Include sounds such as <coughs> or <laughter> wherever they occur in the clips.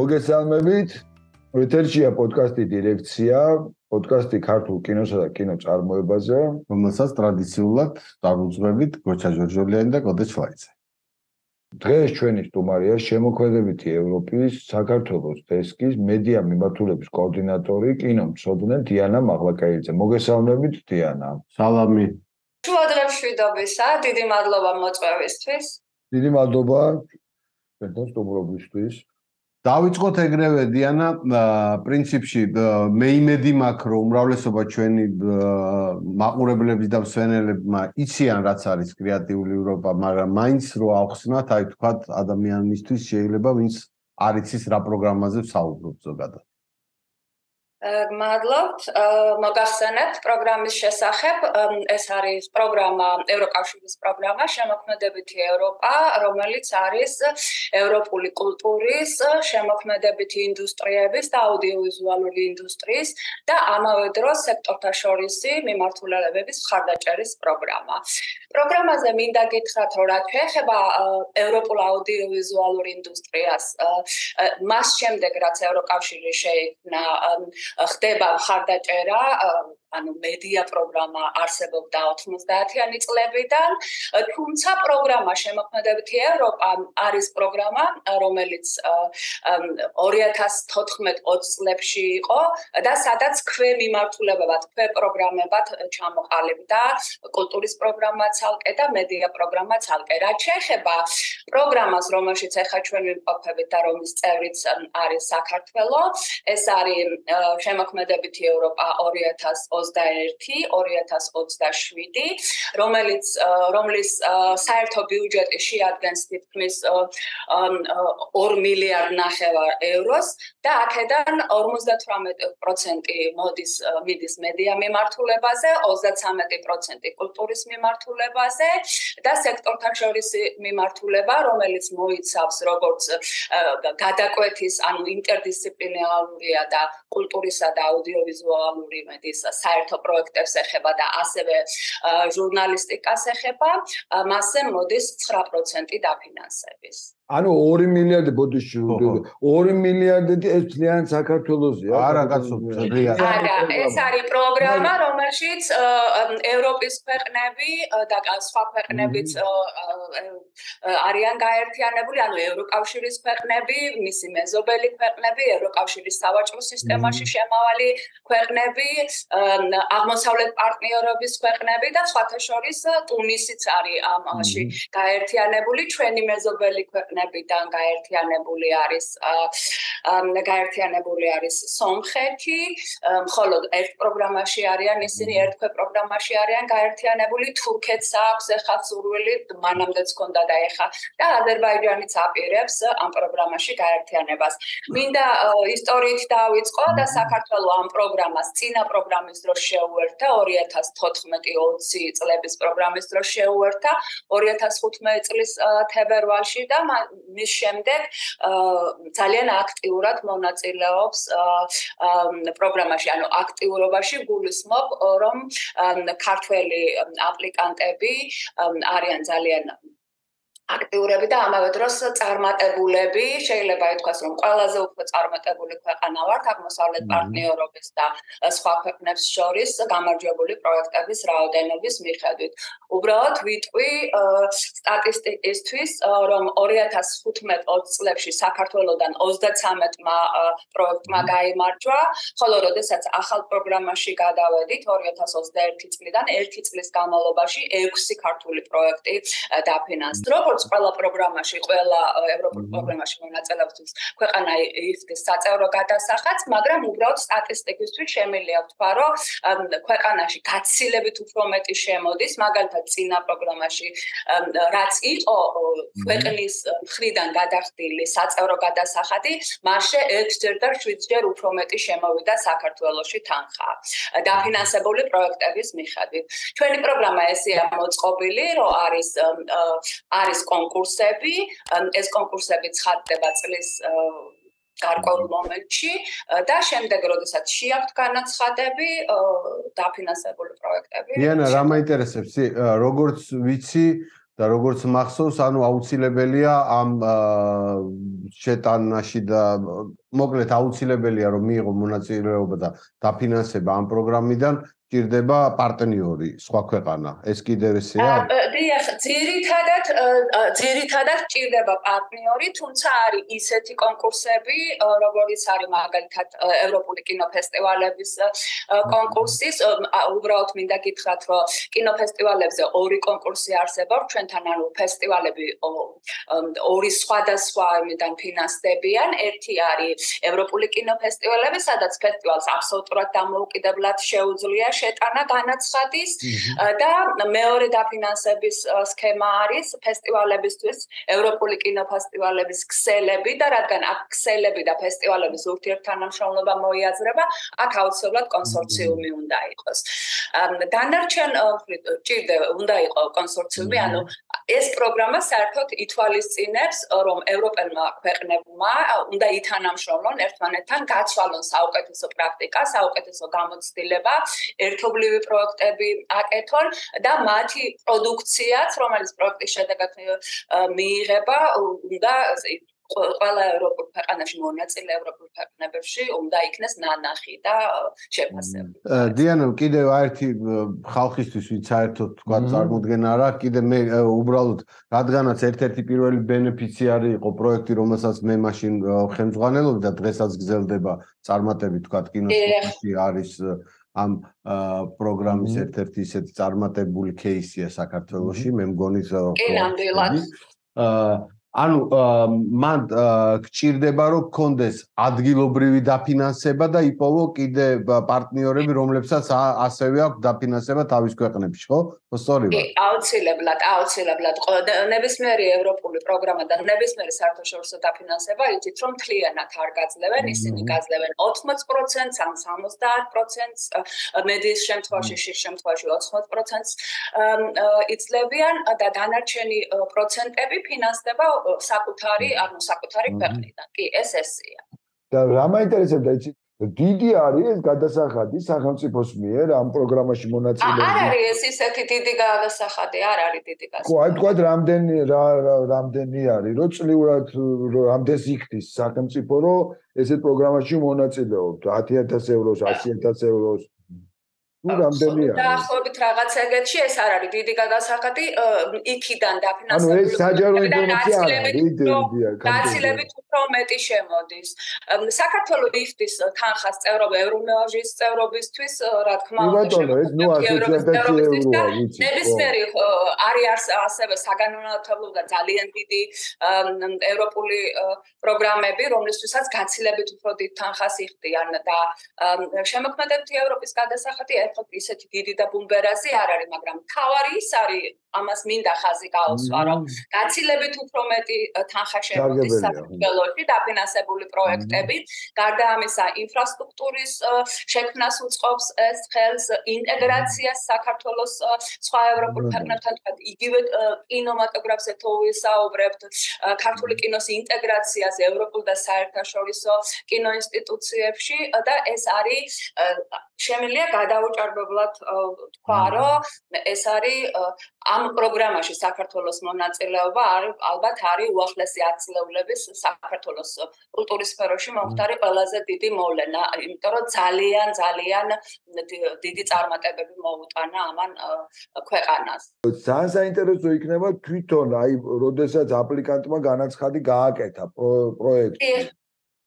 მოგესალმებით. ეთერშია პოდკასტი დირექცია, პოდკასტი ქართულ კინოსა და კინოწარმოებაზე, რომელსაც ტრადიციულად დაგვუძღვებით გოჩა ჯორჯოლიანი და კოდე შვაიცე. დღეს ჩვენი სტუმარია შემოქმედებითი ევროპის საქართველოს დესკის მედია მიმართულების კოორდინატორი კინომცოდნე დიანა მაღლაკაიძე. მოგესალმებით დიანა. სალამი. შუადღეშვიდობისა, დიდი მადლობა მოწვევისთვის. დიდი მადლობა ჩვენთან სტუმრობისთვის. დავიწყოთ ეგრევე დიანა პრინციპში მე იმედი მაქვს რომ უმრავლესობა ჩვენი მაყურებლების და მსვენელებმა იციან რაც არის კრეატიული ევროპა მაგრამ მაინც რო ახსნათ აი თქვა ადამიანისთვის შეიძლება ვინც არ იცის რა პროგრამაზე ვსაუბრობ ზოგადად მადლობთ. მოგახსენებთ პროგრამის შესახებ. ეს არის პროგრამა, ევროკავშირის პროგრამა შემოქმედებითი ევროპა, რომელიც არის ევროპული კულტურის, შემოქმედებითი ინდუსტრიების და აუდიოვიზუალური ინდუსტრიის და ამავე დროს სექტორთა შორისი მიმართულებების ხარდაჭერის პროგრამა. პროგრამაზე მინდა გითხრათ, რომ რა შეეხება ევროპულ აუდიოვიზუალურ ინდუსტრიას, მას შემდეგ რაც ევროკავშირი შეიქმნა ხდება ხარდაჭერა ანუ მედია პროგრამა არსებობდა 90-იანი წლებიდან, თუმცა პროგრამა შემოქმედებითი ევროპა არის პროგრამა, რომელიც 2014-20 წლებში იყო და სადაც ქვე მიმართულებებად, ქვე პროგრამებად ჩამოყალიბდა კულტურის პროგრამა ცალკე და მედია პროგრამა ცალკე. რაც შეეხება პროგრამას, რომელშიც ახლა ჩვენ ვიმყოფებით და რომის წევრიც არის საქართველო, ეს არის შემოქმედებითი ევროპა 2020 2021-2027, რომელიც რომლის საერთო ბიუჯეტი შეადგენს თითქმის 2 მილიარდ ნახევარ ევროს და აქედან 58% მოდის მიდის მედია მიმართულებაზე, 33% კულტურის მიმართულებაზე და სექტორთა შორისი მიმართულება, რომელიც მოიცავს როგორც გადაკვეთის, ანუ ინტერდისციპლინარულია და კულტურისა და აუდიოვიზუალური მედის საერთო პროექტებს ეხება და ასევე ჟურნალისტიკას ეხება, მასზე მოდის 9% დაფინანსების. ანუ 2 მილიარდი ბოდიში 2 მილიარდი ეს ძალიან საქართველოსია. არა კაცო ძალიან არა ეს არის პროგრამა რომელშიც ევროპის ქვეყნები და სხვა ქვეყნებიც არიან გაერთიანებული ანუ ევროკავშირის ქვეყნები მისი მეზობელი ქვეყნები ევროკავშირის სავაჭრო სისტემაში შემავალი ქვეყნები აღმოსავლეთ პარტნიორობის ქვეყნები და სხვათა შორის ტუნისიც არის ამაში გაერთიანებული ჩვენი მეზობელი ქვეყნები ქვეყნებიდან გაერთიანებული არის გაერთიანებული არის სომხეთი, მხოლოდ ერთ პროგრამაში არიან ისინი, ერთქვე პროგრამაში არიან გაერთიანებული თურქეთს აქვს ახლა სურვილი, მანამდეც ჰქონდა და ახლა და აზერბაიჯანიც აპირებს ამ პროგრამაში გაერთიანებას. მინდა ისტორიით დავიწყო და საქართველოს ამ პროგრამას წინა პროგრამის დროს შეუერთა 2014-20 წლების პროგრამის დროს შეუერთა 2015 წლის თებერვალში და მის შემდეგ ძალიან აქტიურად მონაწილეობს პროგრამაში, ანუ აქტიურობაში გულისხმობ, რომ ქართველი აპლიკანტები არიან ძალიან აქტიურები და ამავე დროს წარმატებულები, შეიძლება ითქვას, რომ ყველაზე უფრო წარმატებული ქვეყანა ვართ აღმოსავლეთ პარტნიორობის და სხვა ქვეყნებს შორის გამარჯვებული პროექტების რაოდენობის მიხედვით. უბრალოდ ვიტყვი სტატისტიკისთვის, რომ 2015-20 წლებში საქართველოსდან 33-მა პროექტმა გამარჯვა, ხოლო როდესაც ახალ პროგრამაში გადავედით 2021 წლიდან 1 წლის განმავლობაში 6 ქართული პროექტი დაფინანსდა. როგორც როგორც ყველა პროგრამაში, ყველა ევროპულ პროგრამაში მონაწილეობს ქვეყანა ის საწევრო გადასახადს, მაგრამ უბრალოდ სტატისტიკისთვის შემიძლია ვთქვა, რომ ქვეყანაში გაცილებით უფრო მეტი შემოდის, მაგალითად წინა პროგრამაში რაც იყო ქვეყნის მხრიდან გადახდილი საწევრო გადასახადი, მასე 6ჯერ და 7ჯერ უფრო მეტი შემოვიდა საქართველოსში თანხა. დაფინანსებული პროექტების მიხედვით. ჩვენი პროგრამა ესეა მოწყობილი, რომ არის არის კონკურსები, ეს კონკურსები ცხადდება წლის გარკვეულ მომენტში და შემდეგ როდესაც შეაქვთ განაცხადები დაფინანსებული პროექტები. დიანა, რა მაინტერესებს? როგორც ვიცი და როგორც მახსოვს, ანუ აუცილებელია ამ შეტანაში და მოკლედ აუცილებელია რომ მიიღო მონაწილეობა და დაფინანსება ამ პროგრამიდან ჭირდება პარტნიორი სხვა ქვეყანა. ეს კიდევ ესეა? დიახ ძირითადად ძირითადად ჭირდება პარტნიორი თუმცა არის ისეთი კონკურსები როგორიც არის მაგალითად ევროპული კინოფესტივალების კონკურსის უბრალოდ მინდა გითხრათ რომ კინოფესტივალებზე ორი კონკურსი არსებობს ჩვენთან ანუ ფესტივალები ორი სხვადასხვა იმიდან ფინანსდებიან. ერთი არის ევროპული კინოფესტივალები სადაც ფესტივალს აბსოლუტურად დამოუკიდებლად შეუძლია შეტანა განაცხადის და მეორე დაფინანსების სქემა არის ფესტივალებისთვის ევროპული კინოფესტივალების ქსელები და რადგან აქ ქსელები და ფესტივალების ურთიერთთანამშრომლობა მოიაზრება, აქ აუცილებლად კონსორციუმი უნდა იყოს. დანარჩენ ჭირდება უნდა იყოს კონსორციუმი, ანუ ეს პროგრამა საერთოდ ითვალისწინებს, რომ ევროპელმა ქვეყნებმა უნდა ითანამშრომლონ ერთმანეთთან, გაცვალონ საუკეთესო პრაქტიკა, საუკეთესო გამოცდილება ერთობლივი პროექტები აკეთონ და მათი პროდუქციაც, რომელიც პროექტის შედეგად მიიღება, უნდა ყველა ევროპულ ქვეყანაში მონაწილე ევროპულ ქვეყნებში უნდა იქნეს ნანახი და შეფასებული. დიანო, კიდევ ერთი ხალხისთვის ვინც საერთოდ თქვა წარმოქმნა რა, კიდე მე უბრალოდ რადგანაც ერთ-ერთი პირველი ბენეფიციარი იყო პროექტი, რომელსაც მე მაშინ ხელმძღვანელობდი და დღესაც გრძელდება წარმატებით თქვა კინოსკოპში არის ამ პროგრამის ერთ-ერთი ისეთი წარმატებული кейსია საქართველოში, მე მგონი. კი, ნამდვილად. აა ანუ მან გჭირდება რომ კონდეს ადგილობრივი დაფინანსება და იპოვო კიდე პარტნიორები რომლებსაც ასევე აქვს დაფინანსება თავის ქვეყნებში ხო? სწორია. კი, აუცილებლად, აუცილებლად. ნებისმიერი ევროპული პროგრამა და ნებისმიერი საერთაშორისო დაფინანსება იცით რომ თლიანად არ გაძლევენ, ისინი გაძლევენ 80%-ს ან 70%-ს, მედის შემთხვევაში, შის შემთხვევაში 80%-ს იცლებიან და დანარჩენი პროცენტები ფინანსდება საკუთარი, ანუ საკუთარი ქვეყნიდან. კი, ეს ესეა. და რა მაინტერესებდა იცი დიდი არის ეს გადასახადი სახელმწიფოს მიერ ამ პროგრამაში მონაწილეობა. არ არის ეს ისეთი დიდი გადასახადი, არ არის დიდი გადასახადი. ხო, აი თქვა რამდენი რა რამდენი არის, რო წლიურად რამდენს იქნის სახელმწიფო, რომ ესეთ პროგრამაში მონაწილეობთ 10000 ევროს, 100000 ევროს. Ну რამდენია? დაახლოებით რაღაც ეგეთში ეს არ არის. დიდი გადასახადი იქიდან დაფინანსებული ანუ ეს საჯარო ინფორმაცია არის გაცილებით უფრო მეტი შემოდის. საქართველოს იფტის თანხას წევრობა ევრომეაჟის წევრობისთვის რა თქმა უნდა ბატონო ეს ნუ ასოციაციაცია ევროა ვიცი ნებისმიერი არის ასევე საგანმანათლებლო და ძალიან დიდი ევროპული პროგრამები რომლისთვისაც გაცილებით უფრო დიდ თანხას იხდიან და შემოქმედებითი ევროპის გადასახადი საერთოდ ისეთი დიდი და ბუმბერაზი არ არის, მაგრამ თავარი ის არის, ამას მინდა ხაზი გაუსვა, რომ გაცილებით უფრო მეტი თანხა შემოდის საქართველოში დაფინანსებული პროექტები, გარდა ამისა ინფრასტრუქტურის შექმნას უწყობს ეს ხელს ინტეგრაციას საქართველოს სხვა ევროპულ ქვეყნებთან, თქვა იგივე კინემატოგრაფს ეთოვისაუბრებთ, ქართული კინოს ინტეგრაციას ევროპულ და საერთაშორისო კინოინსტიტუციებში და ეს არის შემიძლია გადაუჭარბებლად თქვა, რომ ეს არის ამ პროგრამაში საქართველოს მონაწილეობა არის ალბათ არის უახლესი აცლეულების საქართველოს კულტურის სფეროში მომხდარი ყველაზე დიდი მოვლენა, იმიტომ რომ ძალიან ძალიან დიდი წარმატებები მოუტანა ამან ქვეყანას. ძალიან საინტერესო იქნება თვითონ აი, როდესაც აპლიკანტმა განაცხადი გააკეთა პროექტი.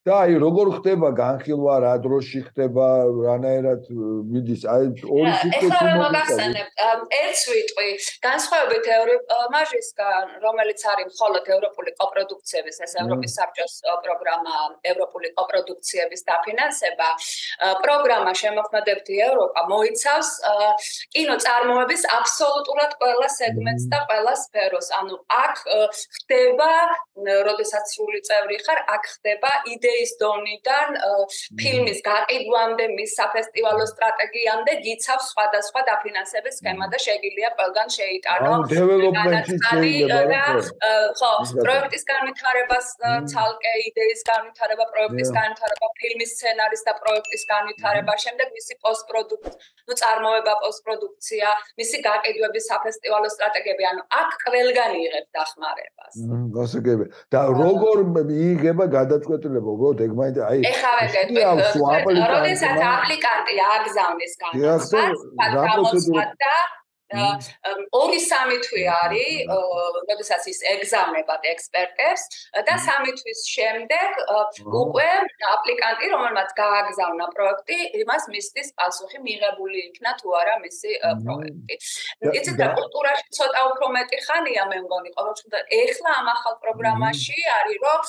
და აი როგორ ხდება განხილვა რა დროში ხდება რანაირად მიდის. აი ორი სიტყვით მოგახსენებთ ერთ სიტყვი. განსხვავებით ევრომაჟისგან რომელიც არის მხოლოდ ევროპული კოპროდუქციების ეს ევროპის საბჭოს პროგრამა ევროპული კოპროდუქციების დაფინანსება პროგრამა შემოქმედებითი ევროპა მოიცავს კინო წარმოების აბსოლუტურად ყველა სეგმენტს და ყველა სფეროს. ანუ აქ ხდება როდესაც სრული წევრი ხარ აქ ხდება იდე იდეის დონიდან ფილმის გაყიდვამდე, მის საფესტივალო სტრატეგიამდე გიცავს სხვადასხვა დაფინანსების სქემა და შეგიძლია ყველგან შეიტანო. დეველოპმენტი შეიძლება ხო, პროექტის განვითარებას ცალკე იდეის განვითარება, პროექტის განვითარება, ფილმის სცენარის და პროექტის განვითარება, შემდეგ მისი პოსტპროდუქცია, ну წარმოება პოსტპროდუქცია, მისი გაყიდვების საფესტივალო სტრატეგიები, ანუ აქ ყველგან იღებს დახმარებას. მმ, გასაგები. და როგორ მიიღება გადაწყვეტილება, უბრალოდ ეგ მაინც აი ეხლა ვეთქვი, როდესაც აპლიკანტი აგზავნის განაცხადს, გამოცხადდა ორი სამი თვე არის, როდესაც ის ეგზავნებად ექსპერტებს და სამი თვის შემდეგ უკვე აპლიკანტი, რომელმაც გააგზავნა პროექტი, იმას მისდის პასუხი მიღებული იქნა თუ არა მისი პროექტი. იცით რა კულტურაში ცოტა უფრო მეტი ხანია მე მგონი, ყოველ შემთხვევაში ეხლა ამ ახალ პროგრამაში არის რომ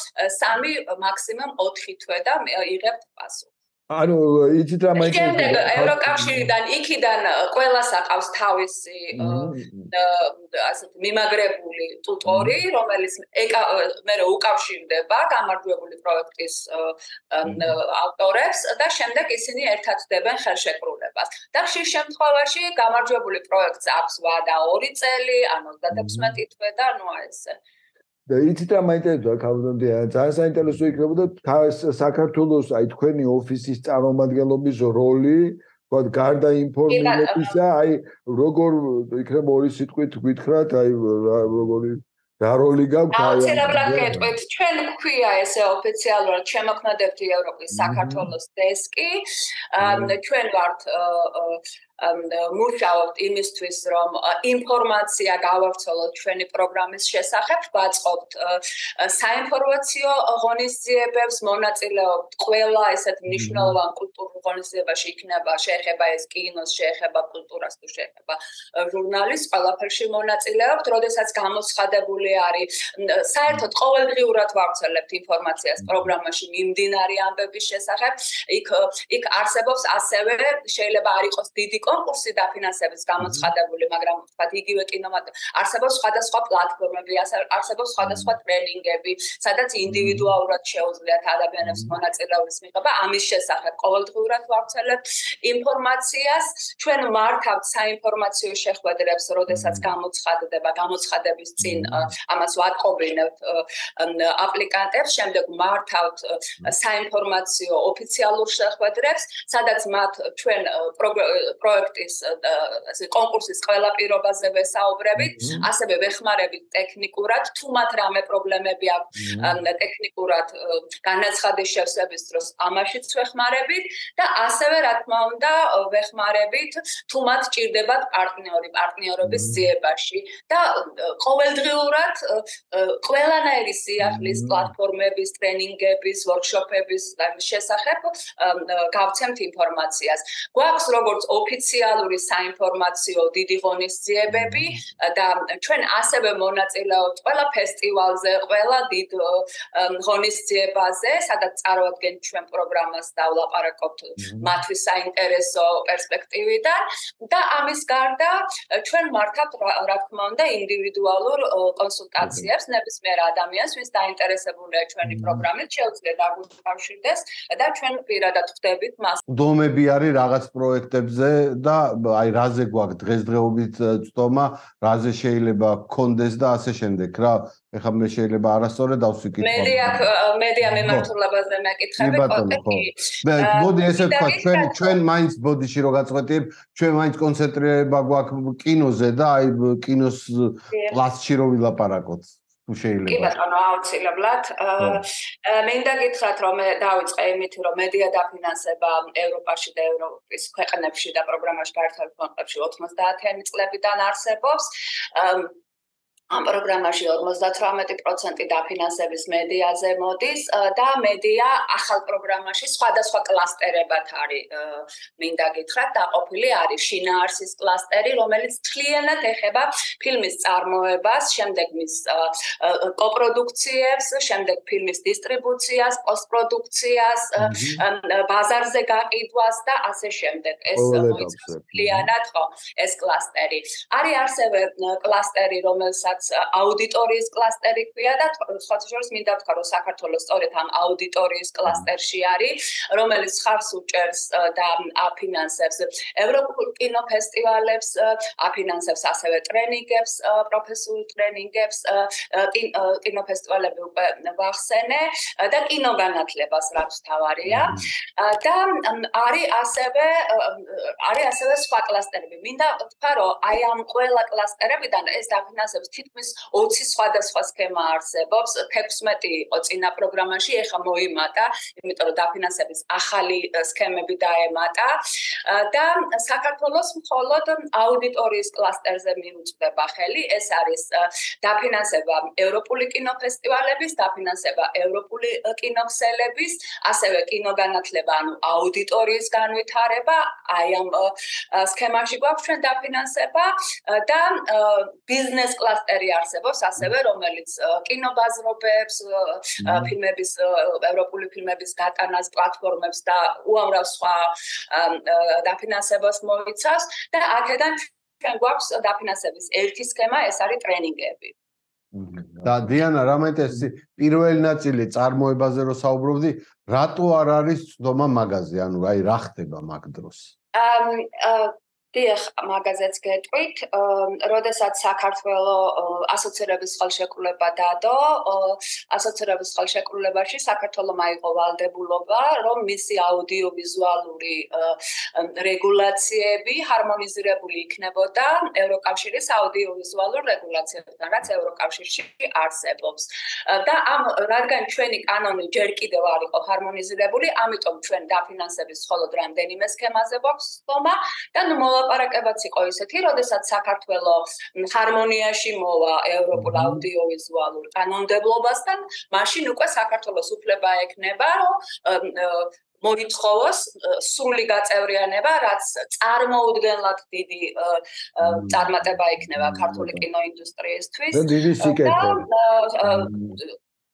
სამი მაქსიმუმ 4 თვე და იღებთ პასუხი. ანუ იცით რა მაინც შემდეგ ევროკავშირიდან იქიდან ყველას აყავს თავისი ასეთ მიმაგრებული ტუტორი რომელიც მე რა უკავშირდება გამარჯვებული პროექტის ავტორებს და შემდეგ ისინი ერთად დებენ ხელშეკრულებას. და ხშირ შემთხვევაში გამარჯვებული პროექტს აქვს ვადა 2 წელი ან 36 თვე და ნუ აი ესე და იცით რა მაინტერესებდა კაბინეტი ძალიან საინტერესო იქნებოდა საქართველოს აი თქვენი ოფისის წარმომადგენლობის როლი ვთქვათ გარდა ინფორმაციისა აი როგორ იქნება ორი სიტყვით გითხრათ აი როგორი რა როლი გაქვს აი აუცილებლად გეტყვით. ჩვენ გვქვია ესე ოფიციალურად შემოქმედებთ ევროპის საქართველოს დესკი. ჩვენ ვართ მუშაობთ იმისთვის, რომ ინფორმაცია გავავრცელოთ ჩვენი პროგრამის შესახებ, ვაწყობთ საინფორმაციო ღონისძიებებს, მონაწილეობთ ყველა ესეთ მნიშვნელოვან კულტურულ ღონისძიებაში, იქნება შეეხება ეს კინოს, შეეხება კულტურას თუ შეეხება ჟურნალის, ყველაფერში მონაწილეობთ, როდესაც გამოცხადებული არის საერთოდ ყოველდღიურად ვავრცელებთ ინფორმაციას პროგრამაში მიმდინარე ამბების შესახებ. იქ იქ არსებობს ასევე შეიძლება არ იყოს დიდი კონკურსი დაფინანსების გამოცხადებული, მაგრამ თქვა იგივე კინომატ არსებობს სხვადასხვა პლატფორმები, არსებობს სხვადასხვა ტრენინგები, სადაც ინდივიდუალურად შეუძლიათ ადამიანებს მონაწილეობის მიღება. ამის შესახებ ყოველდღურად ვავრცელებთ ინფორმაციას. ჩვენ მართავთ საინფორმაციო შეხვედრებს, როდესაც გამოცხადდება, გამოცხადების წინ ამას ვატყობინებთ აპლიკანტებს, შემდეგ მართავთ საინფორმაციო ოფიციალურ შეხვედრებს, სადაც მათ ჩვენ პრო პროექტის ასე კონკურსის ყველა პირობაზე ვესაუბრებით, ასევე ვეხმარებით ტექნიკურად, თუ მათ რამე პრობლემები აქვს ტექნიკურად განაცხადის შევსების დროს, ამაშიც ვეხმარებით და ასევე რა თქმა უნდა ვეხმარებით, თუ მათ ჭირდებათ პარტნიორი პარტნიორობის ძიებაში და ყოველდღიურად ყველანაირი სიახლის პლატფორმების, ტრენინგების, ვორქშოპების შესახებ გავცემთ ინფორმაციას. გვაქვს როგორც ოფიცი ოფიციალური საინფორმაციო დიდი ღონისძიებები და ჩვენ ასევე მონაწილეობთ ყველა ფესტივალზე, ყველა დიდ ღონისძიებაზე, სადაც წარმოადგენთ ჩვენ პროგრამას და ვლაპარაკობთ მათთვის საინტერესო პერსპექტივიდან და ამის გარდა ჩვენ მართავთ რა თქმა უნდა ინდივიდუალურ კონსულტაციებს ნებისმიერ ადამიანს, ვინც დაინტერესებულია ჩვენი პროგრამით, შეუძლია დაგვიკავშირდეს და ჩვენ პირადად ხვდებით მას. დომები არის რაღაც პროექტებზე და აი რაზე გვაქვს დღესდღეობით წტომა, რაზე შეიძლება გქონდეს და ასე შემდეგ რა. ეხლა მე შეიძლება არასწორად დავსვიკითხო. მედია მედია მემართულებაზე მეკითხები მე მოდი ესე ვთქვა, ჩვენ ჩვენ მაინც ბოდიში რო გაწყვეტიებ, ჩვენ მაინც კონცენტრირება გვაქვს კინოზე და აი კინოს კლასში რო ვილაპარაკოთ. თუ შეიძლება. კი ბატონო, აუცილებლად. მინდა გითხრათ, რომ მე დავიწყე იმით, რომ მედია დაფინანსება ევროპაში და ევროპის ქვეყნებში და პროგრამაში გაერთიანებულ ქვეყნებში 90-იანი წლებიდან არსებობს. ამ პროგრამაში 58% დაფინანსების მედიაზე მოდის და მედია ახალ პროგრამაში სხვადასხვა კლასტერებად არის მინდა გითხრათ დაყოფილი არის შინაარსის კლასტერი რომელიც თლიანად ეხება ფილმის წარმოებას, შემდეგ მის კოპროდუქციებს, შემდეგ ფილმის დისტრიბუციას, პოსტპროდუქციას, ბაზარზე გაყიდვას და ასე შემდეგ. ეს მოიცავს თლიანად ხო ეს კლასტერი. არის ასევე კლასტერი რომელსაც რომელსაც აუდიტორიის კლასტერი ქვია და სხვათა შორის მინდა ვთქვა, რომ საქართველოს სწორედ ამ აუდიტორიის კლასტერში არის, რომელიც ხარს უჭერს და აფინანსებს ევროპულ კინოფესტივალებს, აფინანსებს ასევე ტრენინგებს, პროფესიულ ტრენინგებს, კინოფესტივალები უკვე ვახსენე და კინოგანათლებას რაც თავარია. და არის ასევე არის ასევე სხვა კლასტერები. მინდა ვთქვა, რომ აი ამ ყველა კლასტერებიდან ეს დაფინანსებს თითქმის 20 სხვადასხვა სქემა არსებობს. 16 იყო წინა პროგრამაში, ეხა მოიმატა, იმიტომ რომ დაფინანსების ახალი სქემები დაემატა და საქართველოს მხოლოდ აუდიტორიის კლასტერზე მიუწვდება ხელი. ეს არის დაფინანსება ევროპული კინოფესტივალების, დაფინანსება ევროპული კინოქსელების, ასევე კინოგანათლება, ანუ აუდიტორიის განვითარება, აი ამ სქემაში გვაქვს ჩვენ დაფინანსება და ბიზნეს კლასტერი არსებობს ასევე, რომელიც კინობაზრობებს, ფილმების ევროპული ფილმების გატანას პლატფორმებს და უამრავ სხვა დაფინანსებას მოიცავს და აქედან ჩვენ გვაქვს დაფინანსების ერთი სქემა, ეს არის ტრენინგები. და დიანა, რამეთესი პირველი ნაწილი წარმოებაზე რო საუბრობდი, რატო არ არის ცდომა მაღაზია, ანუ აი რა ხდება მაგ დროს? აა დიახ, მაგაზეც გეტყვით, როდესაც საქართველოს ასოცირების ხელშეკრულება დადო, ასოცირების ხელშეკრულებაში საქართველოს მაიღო ვალდებულობა, რომ მისი აუდიოვიზუალური რეგულაციები ჰარმონიზირებული იქნებოდა ევროკავშირის აუდიოვიზუალურ რეგულაციებთან, რაც ევროკავშირში არსებობს. და ამ რადგან ჩვენი კანონი ჯერ კიდევ არ იყო ჰარმონიზირებული, ამიტომ ჩვენ დაფინანსების მხოლოდ რამდენიმე სქემაზე გვაქვს თომა და ნუ მოლაპარაკებაც იყო ისეთი, როდესაც საქართველოს ჰარმონიაში მოვა ევროპულ აუდიოვიზუალურ კანონმდებლობასთან, მაშინ უკვე საქართველოს უფლება ექნება, რომ მოითხოვოს სრული გაწევრიანება, რაც წარმოუდგენლად დიდი წარმატება იქნება ქართული კინოინდუსტრიისთვის. და დიდი სიკეთე.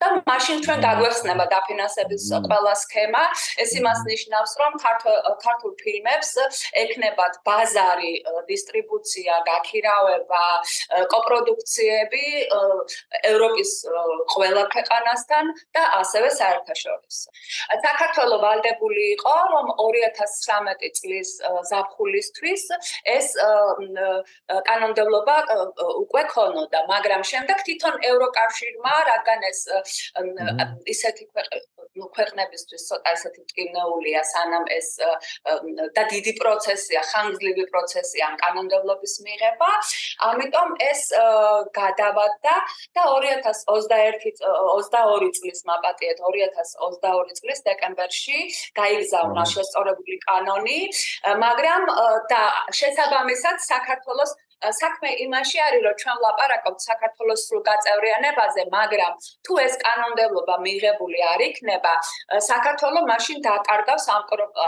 და მაშინ ჩვენ დაგვეხსნება დაფინანსების ყველა სქემა. ეს იმას ნიშნავს, რომ ქართულ ფილმებს ექნებათ ბაზარი, დისტრიბუცია, გაქირავება, კოპროდუქციები ევროპის ყველა ქვეყანასთან და ასევე საერთაშორისო. საქართველოს ვალდებული იყო, რომ 2019 წლის ზაფხულისთვის ეს კანონმდებლობა უკვე ქონოდა, მაგრამ შემდეგ თვითონ ევროკავშირმა, რადგან ეს ისეთი ქვეყნებისთვის ცოტა ისეთი ტკივნეულია სანამ ეს და დიდი პროცესია, ხანგრძლივი პროცესია ამ კანონმდებლობის მიღება. ამიტომ ეს გადავადდა და 2021 22 წლის მაპატიეთ 2022 წლის დეკემბერში გაიგზავნა შესწორებული კანონი, მაგრამ და შესაბამისად საქართველოს საქმე იმაში არის, რომ ჩვენ ვლაპარაკობთ საქართველოს სრულ გაწევრიანებაზე, მაგრამ თუ ეს კანონმდებლობა მიღებული არ იქნება, საქართველოს მაშინ დაკარგავს ამ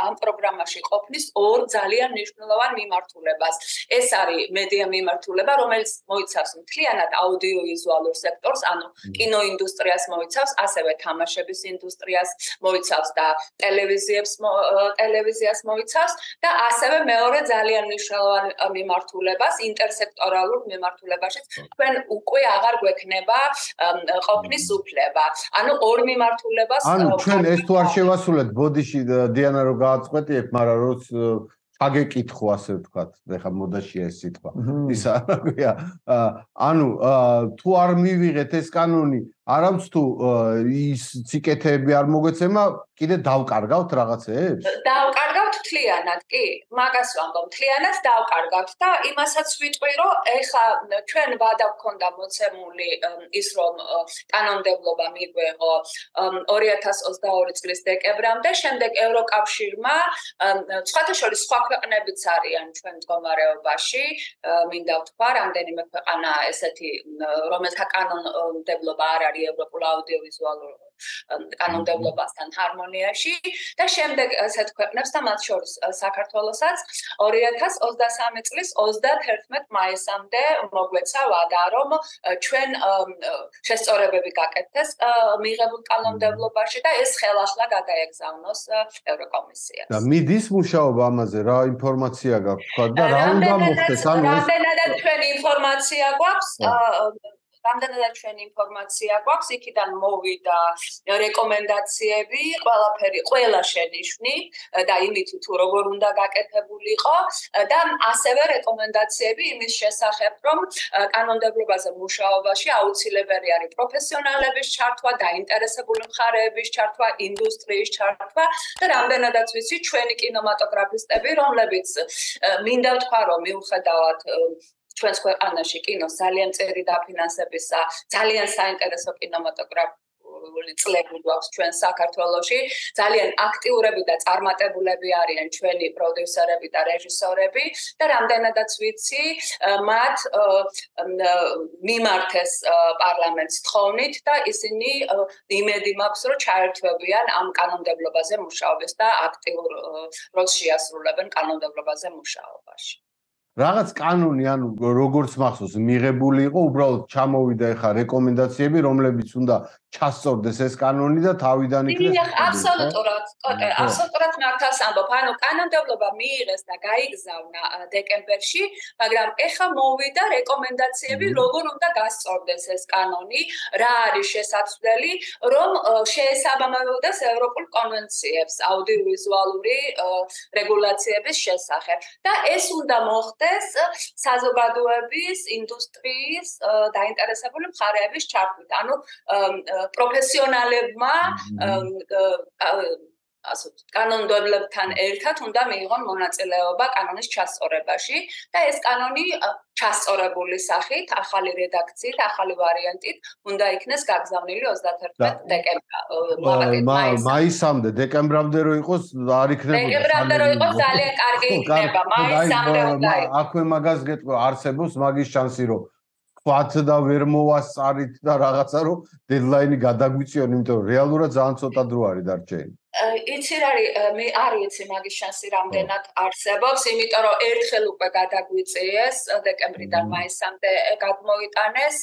ამ პროგრამაში ყოფნის ორ ძალიან მნიშვნელოვან მიმართულებას. ეს არის მედია მიმართულება, რომელიც მოიცავს მთლიანად აუდიოვიზუალურ სექტორს, ანუ კინოინდუსტრიას მოიცავს, ასევე თამაშების ინდუსტრიას მოიცავს და ტელევიზიებს ტელევიზიას მოიცავს და ასევე მეორე ძალიან მნიშვნელოვან მიმართულებას ინტ ინტერსექტორალურ მიმართულებაშიც თქვენ უკვე აღარ გვექნება ყოფნის უფლება. ანუ ორ მიმართულებას ანუ ჩვენ ეს თუ არ შევასრულეთ ბოდიში დიანა რო გააწყვეტიეთ, მაგრამ როც აგეკითხო ასე ვთქვათ, ეხა მოდაშია ეს სიტყვა. ისა რაია ანუ თუ არ მივიღეთ ეს კანონი, არამც თუ ის ციკეთები არ მოგეცემა, კიდე დავკარგავთ რაღაცეებს? დავკარგავთ თლიანად, კი, მაგას ვამბობ, თლიანად დავკარგავთ და იმასაც ვიტყვი, რომ ეხა ჩვენ ვადა გქონდა მოცემული ის რომ კანონმდებლობა მიგვეღო 2022 წლის დეკემბრამდე, შემდეგ ევროკავშირმა სხვათა შორის სხვა ქვეყნებიც არიან ჩვენ მდგომარეობაში, მინდა ვთქვა, რამდენიმე ქვეყანა ესეთი რომელთა კანონმდებლობა არ არის ევროპულ აუდიოვიზუალურ კანონმდებლობასთან ჰარმონიაში და შემდეგ ასეთ ქვეყნებს და მათ შორის საქართველოსაც 2023 წლის 31 მაისამდე მოგვეცა ვადა რომ ჩვენ შესწორებები გაკეთდეს მიღებულ კანონმდებლობაში და ეს ხელახლა გადაეგზავნოს ევროკომისიას. და მიდის მუშაობა ამაზე? რა ინფორმაცია გაქვთ? თქვა და რა უნდა მოხდეს? ანუ რამდენადაც ჩვენ ინფორმაცია გვაქვს რამდენადაც ჩვენ ინფორმაცია გვაქვს, იქიდან მოვიდა რეკომენდაციები, ყველაფერი, ყველა შენიშვნი და იმით თუ როგორ უნდა გაკეთებულიყო. და ასევე რეკომენდაციები იმის შესახებ, რომ კანონმდებლობაზე მუშაობაში აუცილებელი არის პროფესიონალების ჩართვა, დაინტერესებული მხარეების ჩართვა, ინდუსტრიის ჩართვა და რამდენადაც ვიცი, ჩვენი კინემატოგრაფისტები, რომლებიც მინდა ვთქვა, რომ მიუხედავად ჩვენს ქვეყანაში კინოს ძალიან წერი დაფინანსებისა, ძალიან საინტერესო კინემატოგრაფი წლები გვაქვს ჩვენ საქართველოში. ძალიან აქტიურები და წარმატებულები არიან ჩვენი პროდიუსერები და რეჟისორები. და რამდენადაც ვიცი მათ მიმართეს პარლამენტს თხოვნით და ისინი იმედი მაქვს რომ ჩაერთვებიან ამ კანონმდებლობაზე მუშაობას და აქტიურ როლს შეასრულებენ კანონმდებლობაზე მუშაობაში რაღაც კანონი ანუ როგორც მახსოვს მიღებული იყო უბრალოდ ჩამოვიდა ეხა რეკომენდაციები რომლებიც უნდა ჩასწორდეს ეს კანონი და თავიდან იქნეს კი აბსოლუტურად კოტე აბსოლუტურად მართავს ამბობ. ანუ კანონმდებლობა მიიღეს და გაიგზავნა დეკემბერში მაგრამ ეხა მოვიდა რეკომენდაციები როგორ უნდა გასწორდეს ეს კანონი რა არის შესაძლებელი რომ შეესაბამებოდეს ევროპულ კონვენციებს აუდიოვიზუალური რეგულაციების შესახებ. და ეს უნდა მოხდეს საზოგადოების ინდუსტრიის დაინტერესებული მხარეების ჩართვით. ანუ პროფესიონალებმა ასე კანონმდებლებთან ერთად უნდა მიიღონ მონაწილეობა კანონის ჩასწორებაში და ეს კანონი ჩასწორებული სახით, ახალი რედაქციით, ახალი ვარიანტით უნდა იქნეს გაგზავნილი 31 დეკემბრამდე. მაისამდე, დეკემბრამდე რო იყოს, არ იქნება. დეკემბრამდე რო იყოს ძალიან კარგი იქნება, <laughs> მაისამდე უნდა იყოს. აქვე მაგას გეტყვი, არსებობს მაგის შანსი, რომ ვათ და ვერ მოვასწარით და რაღაცა რომ დედლაინი გადაგვიწიონ, იმიტომ რომ რეალურად ძალიან ცოტა დრო არის დარჩენილი. იცი რა არის მე არ ვიცი მაგის შანსი რამდენად არსებობს, იმიტომ რომ ერთხელ უკვე გადაგვიწიეს დეკემბრიდან მაისამდე გადმოიტანეს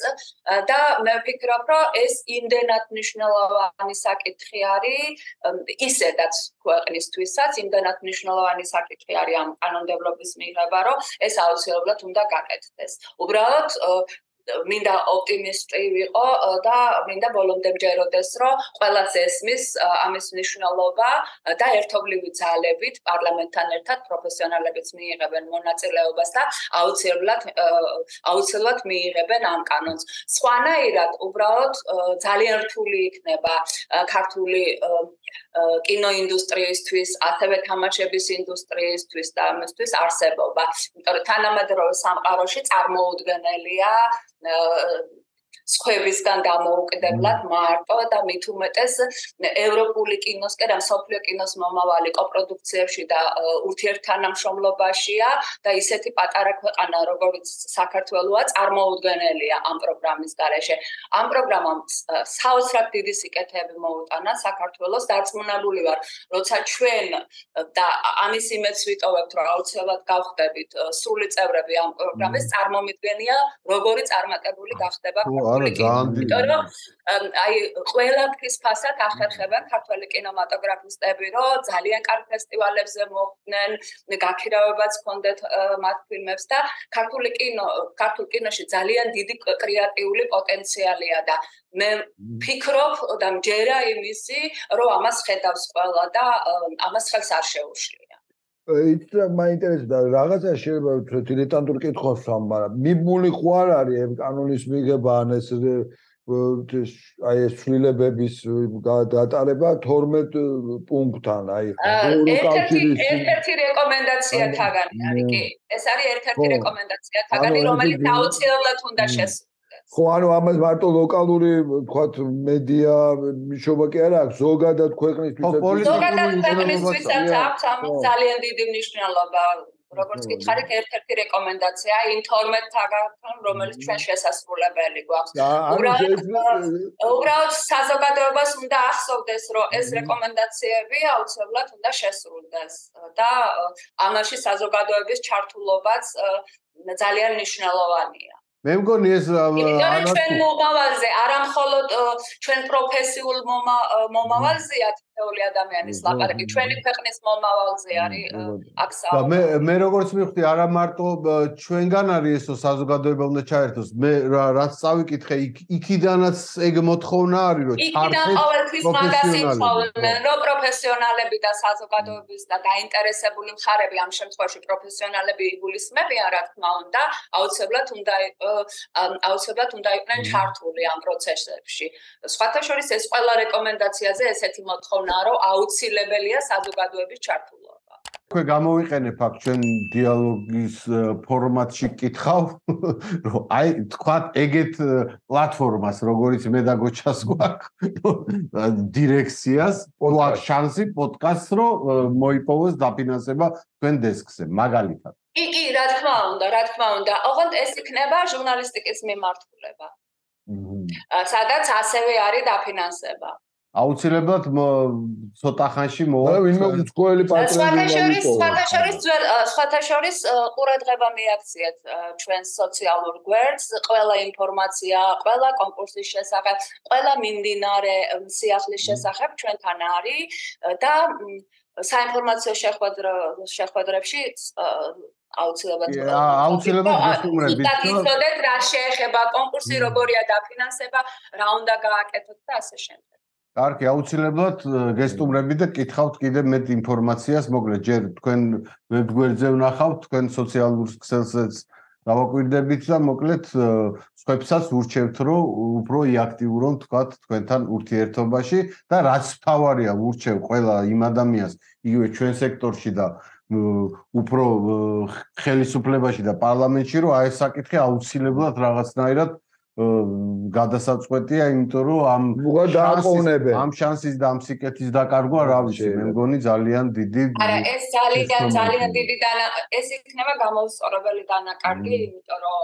და მე ვფიქრობ, რომ ეს იმდენად მნიშვნელოვანი საკითხი არის ისედაც ქვეყნისთვისაც, იმდენად მნიშვნელოვანი საკითხი არის ამ კანონმდებლობის მიღება, რომ ეს აუცილებლად უნდა გაკეთდეს. უბრალოდ მინდა ოპტიმისტი ვიყო და მინდა ბოლომდე მჯეროდეს, რომ ყველას ესმის ამის მნიშვნელობა და ერთობლივი ძალებით პარლამენტთან ერთად პროფესიონალებიც მიიღებენ მონაწილეობას და აუცილებლად აუცილებლად მიიღებენ ამ კანონს. სხვანაირად უბრალოდ ძალიან რთული იქნება ქართული კინოინდუსტრიისთვის, ასევე თამაშების ინდუსტრიისთვის და ამისთვის არსებობა. იმიტომ რომ თანამედროვე სამყაროში წარმოუდგენელია No. სხვებისგან დამოუკიდებლად მარტო და მით უმეტეს ევროპული კინოსკენ ამ სოფლიო კინოს მომავალი კოპროდუქციებში და ურთიერთთანამშრომლობაშია და ისეთი პატარა ქვეყანა როგორც საქართველოა წარმოუდგენელია ამ პროგრამის გარეშე. ამ პროგრამამ საოცრად დიდი სიკეთეები მოუტანა საქართველოს დარწმუნებული ვარ, როცა ჩვენ და ამის იმედს ვიტოვებთ, რომ აუცილებლად გავხდებით სრული წევრები ამ პროგრამის წარმომიდგენია, როგორი წარმატებული გახდება ძალიან დიდი იმიტომ რომ აი ყველაფრის ფასად ახერხებენ ქართული კინემატოგრაფისტები რომ ძალიან კარგ ფესტივალებზე მოხდნენ გაქირავებაც ჰქონდეთ მათ ფილმებს და ქართული კინო ქართულ კინოში ძალიან დიდი კრეატიული პოტენციალია და მე ფიქრობ და მჯერა იმისი რომ ამას ხედავს ყველა და ამას ხელს არ შეუშლია იცი რა მაინტერესებდა რაღაცა შეიძლება დილეტანტურ კითხვას ვამ, მაგრამ მიმული ხო არ არის ამ კანონის მიღება ან ეს აი ეს ცვლილებების დატარება 12 პუნქტთან, აი ერთ-ერთი ერთ-ერთი რეკომენდაცია თაგანი არის კი. ეს არის ერთ-ერთი რეკომენდაცია თაგანი, რომელიც აუცილებლად უნდა შესრულდეს. ხო ანუ ამას მარტო ლოკალური ვთქვათ მედია მიშობა კი არა აქვს ზოგადად ქვეყნისთვის ზოგადად ქვეყნისთვისაც აქვს ამ ძალიან დიდი მნიშვნელობა როგორც გითხარით ერთ-ერთი რეკომენდაცია 12 თაგთან რომელიც ჩვენ შესაძლებელი გვაქვს. უბრალოდ საზოგადოებას უნდა ახსოვდეს რომ ეს რეკომენდაციები აუცილებლად უნდა შესრულდეს. და ამაში საზოგადოების ჩართულობაც ძალიან მნიშვნელოვანია მე მგონი ეს ჩვენ მომავალზე არა მხოლოდ ჩვენ პროფესიულ მომავალზეა ერთეული ადამიანის ლაპარაკი. ჩვენი ქვეყნის მომავალზე არის აქ და მე მე როგორც მივხვდი არა მარტო ჩვენგან არის ესო საზოგადოება უნდა ჩაერთოს. მე რა- რაც წავიკითხე იქ- იქიდანაც ეგ მოთხოვნა არის რომ იქიდან ჩართეთ ყოველთვის მაგას პროფესიონალები, იცხოვდნენ, რომ პროფესიონალები და საზოგადოების და დაინტერესებული მხარეები ამ შემთხვევაში პროფესიონალები იგულისხმებიან, რა თქმა უნდა, აუცილებლად უნდა აუცილებლად უნდა იყვნენ ჩართული ამ პროცესებში. სხვათა შორის ეს ყველა რეკომენდაციაზე ესეთი მოთხოვნაა, რომ აუცილებელია საზოგადოების ჩართულობა. თქვენ გამოვიყენებ აქ ჩვენ დიალოგის ფორმატში კითხავ <laughs> რომ აი თქვათ ეგეთ პლატფორმას როგორიც მე და გოჩას გვაქვს <laughs> დირექციას გვაქვს შანსი პოდკასტს რომ ე, მოიპოვოს დაფინანსება თქვენ დესკზე მაგალითად კი, კი, რა თქმა უნდა, რა თქმა უნდა. ოღონდ ეს იქნება ჟურნალისტიკის მიმართულება, სადაც ასევე არის დაფინანსება. აუცილებლად ცოტა ხანში მოვა მაგრამ ვინმე უცხოელი სხვათა პატრონი შორის, სხვათა შორის ძველ ა, სხვათა შორის ა, ყურადღება მიაქციეთ ა, ჩვენს სოციალურ გვერდს, ყველა ინფორმაცია, ყველა კონკურსის შესახებ, ყველა მიმდინარე სიახლის შესახებ ჩვენთან არის. და საინფორმაციო შეხვედრ- შეხვედრებში აუცილებლად აუცილებლად გესტუმრებით, და გიცოდეთ რა შეეხება კონკურსი, როგორია დაფინანსება, რა უნდა გააკეთოთ და ასე შემდეგ. კარგი, აუცილებლად ე, გესტუმრებით და კითხავთ კიდე მეტ ინფორმაციას, მოკლედ ჯერ თქვენ ვებგვერდზე ვნახავთ, თქვენ სოციალურ ქსელსაც დავაკვირდებით და მოკლედ სხვებსაც ურჩევთ, რომ უფრო იაქტიურონ თქვათ თქვენთან ურთიერთობაში და რაც თავარია, ურჩევ ყველა იმ ადამიანს, იგივე ჩვენ სექტორში და უფრო ხელისუფლებაში და პარლამენტში, რომ აი ეს საკითხი აუცილებლად რაღაცნაირად გადასაწყვეტია, იმიტომ რომ ამ დააყოვნებენ. ამ შანსის და ამ სიკეთის დაკარგვა რა ვიცი, მე მგონი ძალიან დიდი არა, ეს ძალიან ძალიან დიდი დანა ეს იქნება გამოუსწორებელი დანაკარგი, იმიტომ რომ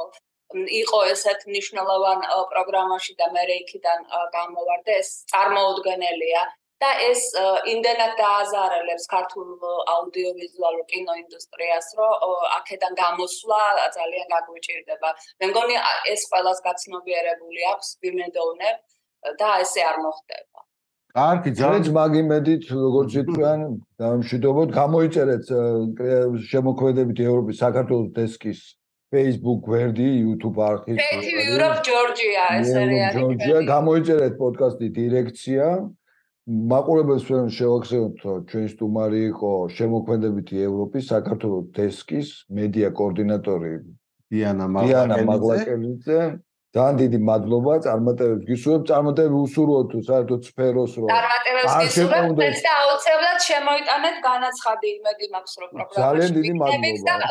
იყო ესეთ მნიშვნელოვან ა, პროგრამაში და მე იქიდან ა, გამოვარდა ეს წარმოუდგენელია და ეს იმდენად დააზარალებს ქართულ აუდიოვიზუალურ კინოინდუსტრიას, რომ აქედან გამოსვლა ძალიან გაგვიჭირდება. მე მგონი ეს ყველას გაცნობიერებული აქვს, ვიმედოვნებ და ესე არ მოხდება. კარგი, ძალიან ძალიან ძმაგი მედით როგორც <coughs> თქვენ დამშვიდობოთ გამოიწერეთ შემოქმედებითი ევროპის საქართველოს დესკის Facebook გვერდი, YouTube არხი. Creative Europe Georgia ეს არის ჯორჯია გამოიწერეთ პოდკასტი დირექცია. მაყურებელს ჩვენ შევახსენოთ, რომ ჩვენი სტუმარი იყო შემოქმედებითი ევროპის საქართველოს დესკის მედია კოორდინატორი დიანა დიანა მაღლაკელიძე. ძალიან დიდი მადლობა წარმატებებს გისურვებ წარმატებები უსურვოთ თუ საერთოდ სფეროს რომ წარმატებებს შეყუნდეთ. და აუცილებლად შემოიტანეთ განაცხადი იმედი მაქვს რომ პროგრამაში ძალიან დიდი მადლობა.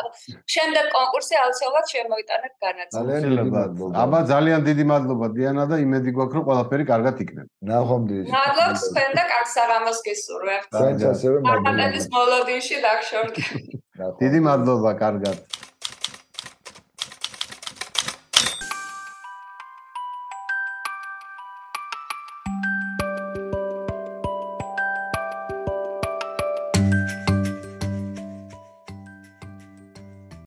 შემდეგ კონკურსი აუცილებლად შემოიტანეთ განაცხადი ძალიან დიდი მადლობა. აბა ძალიან დიდი მადლობა დიანა და იმედი გვაქვს რომ ყველაფერი კარგად იქნება. ნახვამდის. მადლობს თქვენ და კარგ საღამოს გისურვებთ თქვენც ასევე მადლობა. წარმატების მოლოდინში ნახვამდის. დიდი მადლობა, კარგად.